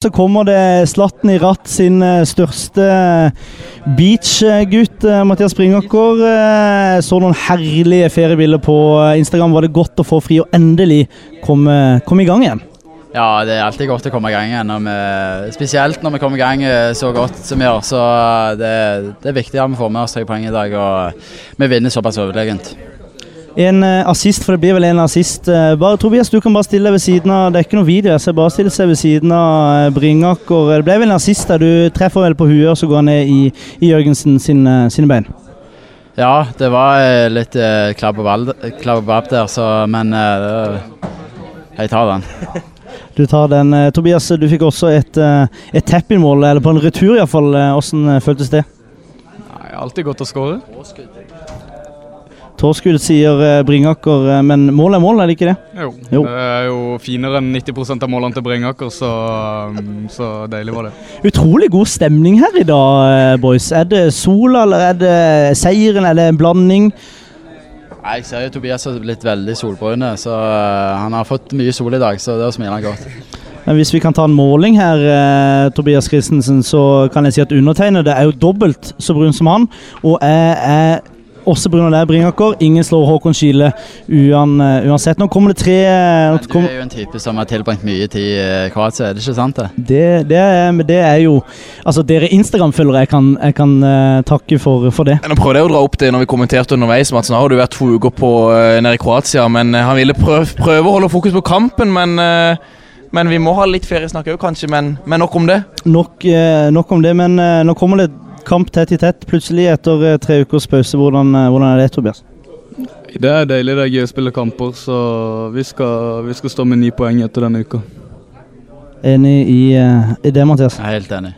Så kommer det Slatten i ratt, sin eh, største beachgutt, eh, Mathias Springaker. Eh, Så noen herlige feriebilder på Instagram. Var det godt å få fri og endelig komme, komme i gang igjen? Ja, det er alltid godt å komme i gang igjen. Når vi, spesielt når vi kommer i gang eh, så godt som vi gjør. Så det, det er viktig at vi får med oss tre poeng i dag, og vi vinner såpass overlegent. En eh, assist, for det blir vel en assist. Eh, Bare, Tobias, du kan bare stille deg ved siden av Det er ikke noe video, jeg ser bare stille seg ved siden av eh, Bringaker. Det ble vel en assist der du treffer vel på huet, og så går han ned i, i Jørgensen sin, eh, sine bein. Ja, det var litt eh, klabb og babb der, så, men eh, jeg tar den. Du tar den. Tobias, du fikk også et, et tap-in-mål, eller på en retur iallfall. Hvordan føltes det? Nei, alltid godt å skåre. Tårskudd, sier eh, Bringaker, eh, men mål er mål, er det ikke det? Jo. Jo. Det er jo finere enn 90% av målene til Bringaker, så, um, så deilig var det. Utrolig god stemning her i dag, eh, boys. Er det sola, eller er det seieren, eller en blanding? Nei, Jeg ser jo Tobias har blitt veldig solbrune, så han har fått mye sol i dag, så det smiler han godt. Men hvis vi kan ta en måling her, eh, Tobias Christensen, så kan jeg si at undertegnede er jo dobbelt så brun som han. Og jeg er også Bruno Bringaker. Ingen slår Håkon Kile eh, uansett. Nå kommer det tre eh, Men du er jo en type som har tilbrakt mye tid i Kroatia, er det ikke sant? det? det, det, er, men det er jo Altså, dere Instagram-følgere, jeg kan, jeg kan uh, takke for, for det. Nå prøvde jeg å dra opp det når vi kommenterte underveis. Madsen. har du vært to uker på, uh, nede i Kroatia, men eh, han ville prøve, prøve å holde fokus på kampen. Men, eh, men vi må ha litt feriesnakk òg, kanskje. Men, men nok om det. Nok, eh, nok om det, men eh, nå kommer det kamp tett i tett plutselig etter eh, tre ukers pause. Hvordan, eh, hvordan er det, Tobias? Det er deilig det er gøy å spille kamper, så vi skal, vi skal stå med ni poeng etter denne uka. Enig i, eh, i det, Mathias? Jeg er helt enig.